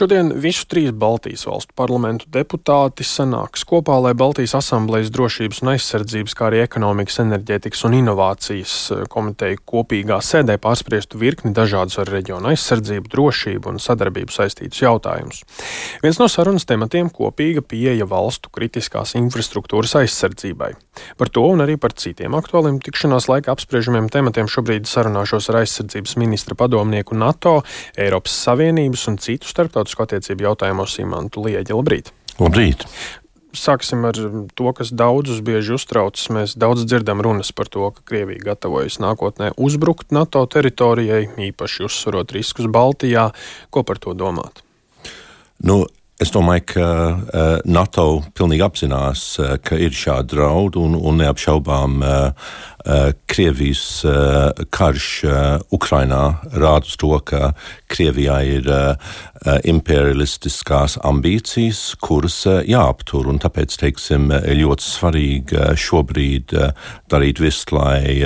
Šodien visu trīs Baltijas valstu parlamentu deputāti sanāks kopā, lai Baltijas asamblejas drošības un aizsardzības, kā arī ekonomikas, enerģētikas un inovācijas eh, komiteja kopīgā sēdē pārspriestu virkni dažādus ar reģionu aizsardzību, drošību un sadarbību saistītus jautājumus. Viens no sarunas tematiem - kopīga pieeja valstu kritiskās infrastruktūras aizsardzībai. Par to un arī par citiem aktuāliem tikšanās laika apspriežamiem tematiem šobrīd sarunāšos ar aizsardzības ministra padomnieku NATO, Eiropas Savienības un citu starptautisku starptautisko attiecību jautājumos Simantu Lieģi. Labrīt! Labrīt! Sāksim ar to, kas daudzus bieži uztrauc. Mēs daudz dzirdam runas par to, ka Krievija gatavojas nākotnē uzbrukt NATO teritorijai, īpaši uzsverot riskus Baltijā. Ko par to domāt? Nu, Es domāju, ka uh, NATO pilnīgi apzinās, uh, ka ir šādi draudi un, un neapšaubām uh, Krievijas karš Ukrainā rāda uz to, ka Krievijā ir imperialistiskās ambīcijas, kuras jāaptur. Tāpēc, teiksim, ļoti svarīgi šobrīd darīt visu, lai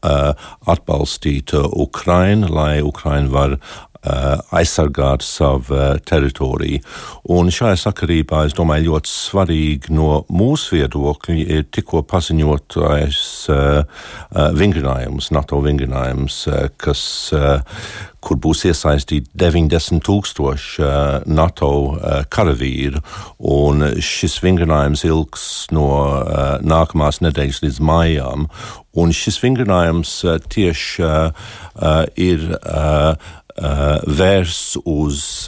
atbalstītu Ukrainu, lai Ukraina var aizsargāt savu uh, teritoriju. Un šajā sakarībā es domāju, ļoti svarīgi no mūsu viedokļa ir tikko paziņotais uh, vingrinājums, NATO vingrinājums, kas, kur būs iesaistīti 90 tūkstoši NATO karavīru. Un šis vingrinājums ilgs no nākamās nedēļas līdz maijām. Un šis vingrinājums tieši ir vērs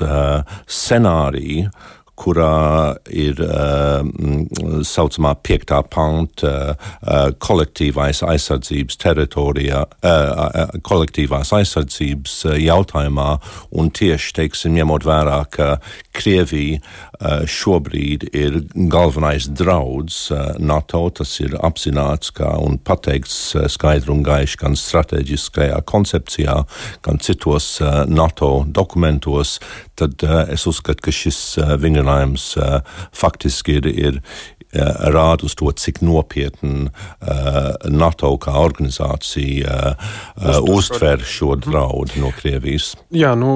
uh, scenāriju, kurā ir uh, saucamā piektā panta uh, kolektīvais aizsardzības teritorijā, uh, kolektīvās aizsardzības jautājumā, un tieši, teiksim, ņemot vērā, ka Krievija šobrīd ir galvenais draudz NATO, tas ir apzināts kā un pateikts skaidri un gaiši gan strateģiskajā koncepcijā, gan citos NATO dokumentos, tad es uzskatu, ka šis vingrinājums risinājums faktiski ir, ir, rāda uz to, cik nopietni uh, NATO kā organizācija uh, uztver šo draudu no Krievijas. Jā, nu,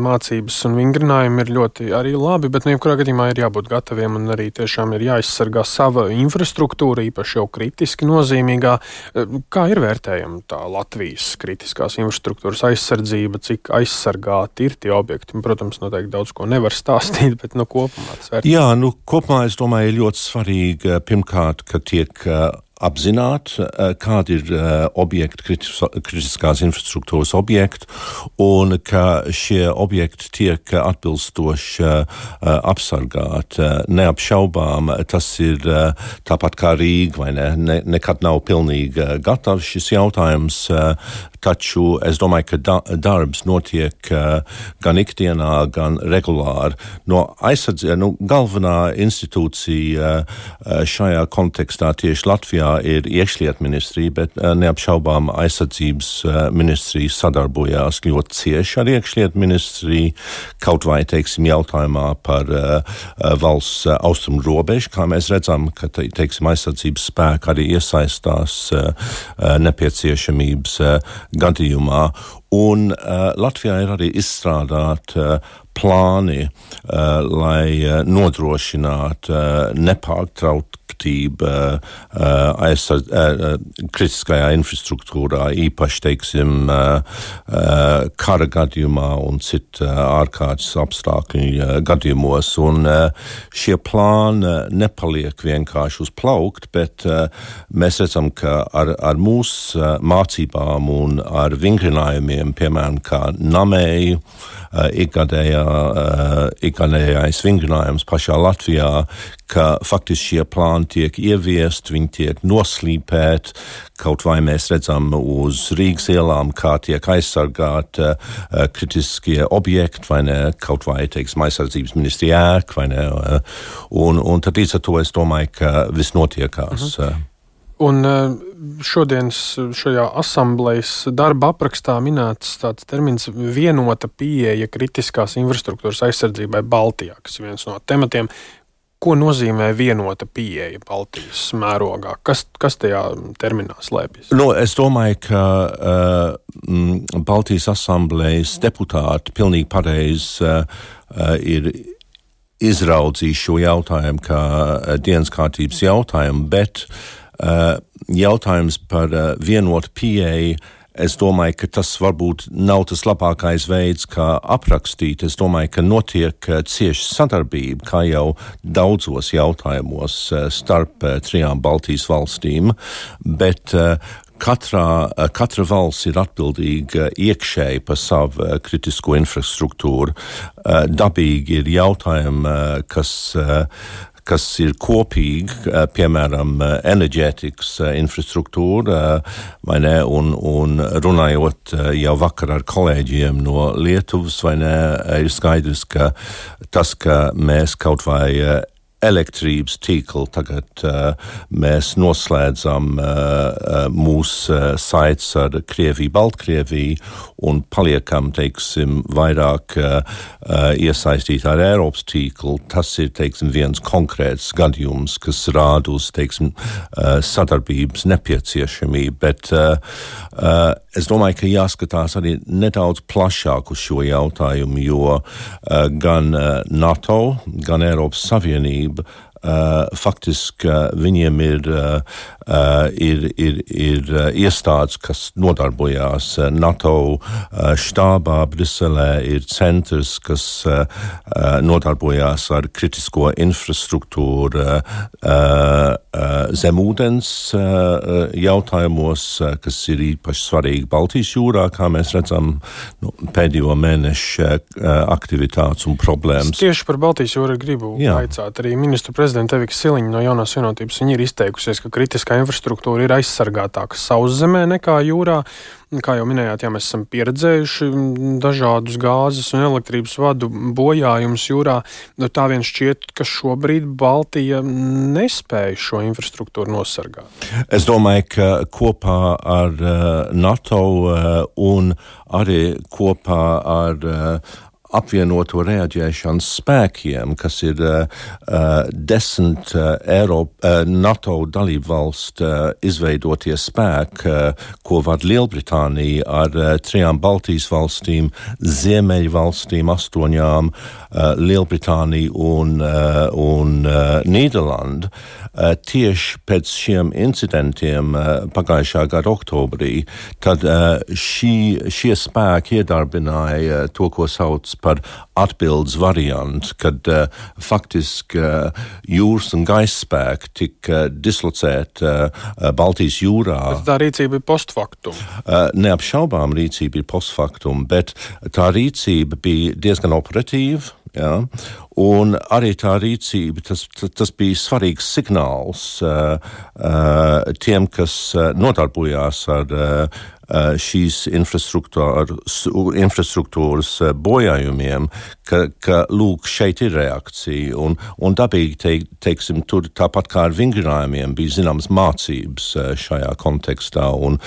mācības un vingrinājumi ir ļoti arī labi, bet, nu, jebkurā gadījumā ir jābūt gataviem un arī tiešām ir jāizsargā sava infrastruktūra, īpaši jau kritiski nozīmīgā. Kā ir vērtējama tā Latvijas kritiskās infrastruktūras aizsardzība, cik aizsargāti ir tie objekti? Protams, noteikti daudz ko nevar stāstīt, bet no kopumā tas vērtējums. Jā, nu, kopumā es domāju, ir ļoti svarīgi svarīgi pirmkārt, ka tiek apzināt, kādi ir objekti, kritiskās infrastruktūras objekti, un ka šie objekti tiek atbilstoši apsargāti. Neapšaubām tas ir tāpat kā Rīga, vai ne? ne nekad nav pilnīgi gatavs šis jautājums, taču es domāju, ka da darbs notiek gan ikdienā, gan regulāri. No aizsardzības, nu, galvenā institūcija šajā kontekstā tieši Latvijā ir iekšlietu ministrija, bet eh, neapšaubām aizsardzības eh, ministrija sadarbojās ļoti cieši ar iekšlietu ministriju, kaut vai, teiksim, jautājumā par uh, valsts austrumu robežu, kā mēs redzam, ka, teiksim, aizsardzības spēki arī iesaistās nepieciešamības gadījumā. Un uh, Latvijā ir arī izstrādāti uh, plāni, uh, lai uh, nodrošinātu uh, nepārtraukt aktīva uh, aizsardz, uh, kritiskajā infrastruktūrā, īpaši, teiksim, kara gadījumā un citu ārkārtas apstākļu gadījumos. Un šie plāni nepaliek vienkārši uz plaukt, bet mēs redzam, ka ar, ar mūsu mācībām un ar vingrinājumiem, piemēram, kā namēju, ikgadējā, ikgadējais vingrinājums pašā Latvijā, ka faktiski šie plāni tiek ieviest, viņi tiek noslīpēti. Kaut vai mēs redzam uz Rīgas ielām, kā tiek aizsargāti uh, kritiskie objekti, vai ne, kaut vai, teiksim, aizsardzības ministrija ēka, vai ne. Uh, un, un tad līdz ar to es domāju, ka viss notiekās. Uh -huh. Un šodienas šajā asamblejas darba aprakstā minēts tāds termins - vienota pieeja kritiskās infrastruktūras aizsardzībai Baltijā, kas ir viens no tematiem, Ko nozīmē vienota pieeja Baltijas mērogā? Kas, kas tajā terminā slēpjas? No, es domāju, ka uh, Baltijas asamblējas deputāti pilnīgi pareizi uh, ir izraudzījuši šo jautājumu kā uh, dienas kārtības jautājumu, bet uh, jautājums par uh, vienotu pieeju Es domāju, ka tas varbūt nav tas labākais veids, kā aprakstīt. Es domāju, ka notiek eh, cieša sadarbība, kā jau daudzos jautājumos eh, starp eh, trijām Baltijas valstīm, bet Katrā, katra valsts ir atbildīga iekšēji par savu kritisko infrastruktūru. Dabīgi ir jautājumi, kas kas ir kopīgi, eh, piemēram, eh, enerģētikas eh, infrastruktūra, vai ne, un, un runājot jau vakar ar kolēģiem no Lietuvas, vai ne, ir skaidrs, ka tas, ka mēs kaut vai elektrības tīklu. Tagad uh, mēs noslēdzam uh, uh mūsu uh, saites ar Krieviju, Baltkrieviju un paliekam, teiksim, vairāk uh, uh, iesaistīti ar Eiropas tīklu. Tas ir, teiksim, viens konkrēts gadījums, kas rāda uz, teiksim, sadarbības nepieciešamību, bet es domāju, ka jāskatās arī nedaudz plašāk uz šo jautājumu, jo uh, gan uh, NATO, gan Eiropas Savienība Uh, faktiski uh, viņiem ir, uh, ir, ir, ir iestādes, kas nodarbojās NATO štābā Briselē, ir centrs, kas nodarbojās ar kritisko infrastruktūru zemūdens jautājumos, kas ir īpaši svarīgi Baltijas jūrā, kā mēs redzam nu, pēdējo mēnešu aktivitātes un problēmas. Tieši par Baltijas jūru gribu Jā. aicāt arī ministru prezidentu prezidenta Evika Siliņa no jaunās vienotības ir izteikusies, ka kritiskā infrastruktūra ir aizsargātāka sauszemē nekā jūrā. Kā jau minējāt, jā, mēs esam pieredzējuši dažādus gāzes un elektrības vadu bojājumus jūrā. Tā vien šķiet, ka šobrīd Baltija nespēja šo infrastruktūru nosargāt. Es domāju, ka kopā ar uh, NATO uh, un arī kopā ar uh, apvienoto reaģēšanas spēkiem, kas ir uh, desmit uh, Eiropa, uh, NATO dalību valstu uh, izveidotie spēki, uh, ko vada Lielbritānija ar uh, trijām Baltijas valstīm, Ziemeļu valstīm, astoņām, uh, Lielbritāniju un, uh, un uh, Nīderlandu. Uh, tieši pēc šiem incidentiem uh, pagājušā gada oktobrī, tad uh, šī, šie spēki iedarbināja to, ko sauc par atbildes variantu, kad faktiski jūras un gaisa spēki tika dislocēti Baltijas jūrā. Bet tā rīcība ir postfaktum. Neapšaubām rīcība ir postfaktum, bet tā rīcība bija diezgan operatīva. Ja? Un arī tā rīcība, tas, tas bija svarīgs signāls uh, uh, tiem, kas uh, nodarbojās ar uh, šīs infrastruktūras bojājumiem, ka, ka lūk, šeit ir reakcija. Un, un dabīgi, te, teiksim, tur tāpat kā ar vingrinājumiem bija zināmas mācības šajā kontekstā. Un,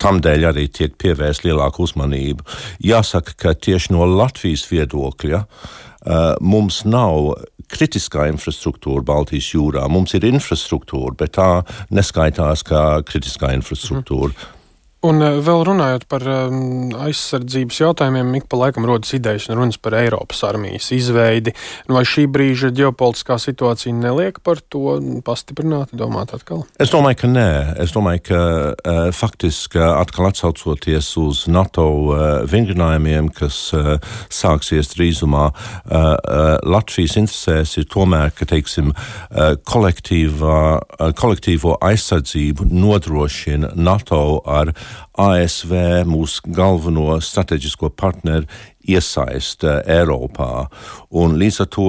Tamdēļ arī tiek pievērsta lielāka uzmanība. Jāsaka, ka tieši no Latvijas viedokļa uh, mums nav kritiskā infrastruktūra Baltijas jūrā. Mums ir infrastruktūra, bet tā neskaitās kā kritiskā infrastruktūra. Mm. Un eh, vēl runājot par um, aizsardzības jautājumiem, ik pa laikam rodas idejas un runas par Eiropas armijas izveidi. Nu, vai šī brīža ģeopolitiskā situācija neliek par to pastiprināti domāt atkal? Es domāju, ka nē. Es domāju, ka uh, faktiski atkal atsaucoties uz NATO uh, vingrinājumiem, kas uh, sāksies drīzumā, uh, uh, Latvijas interesēs ir tomēr, ka, teiksim, uh, kolektīvo aizsardzību nodrošina NATO ar ASV mūsu galveno strateģisko partneru iesaist Eiropā. Un līdz ar to,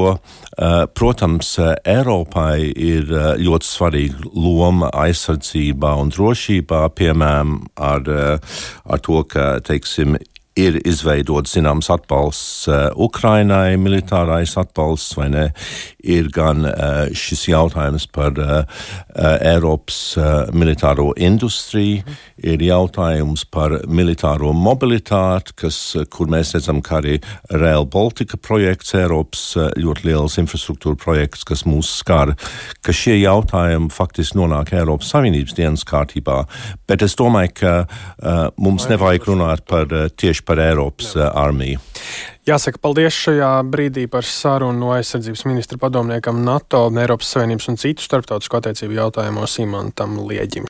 eh, protams, Eiropai ir eh, ļoti svarīga loma aizsardzībā un drošībā, piemēram, ar, eh, ar to, ka, teiksim, ir izveidots zināms atbalsts uh, Ukrainai, militārais atbalsts vai ne, ir gan uh, šis jautājums par uh, Eiropas militāro industriju, ir jautājums par militāro mobilitāti, kas, kur mēs redzam, ka arī Rail Baltica projekts, Eiropas ļoti liels infrastruktūra projekts, kas mūs skar, ka šie jautājumi faktiski nonāk Eiropas Savienības dienas kārtībā, bet es domāju, ka mums nevajag runāt par tieši tieši par Eiropas uh, armiju. Jāsaka, paldies šajā brīdī par sarunu no aizsardzības ministra padomniekam NATO, Eiropas Savienības un citu starptautisko attiecību jautājumos Imantam Lieģim.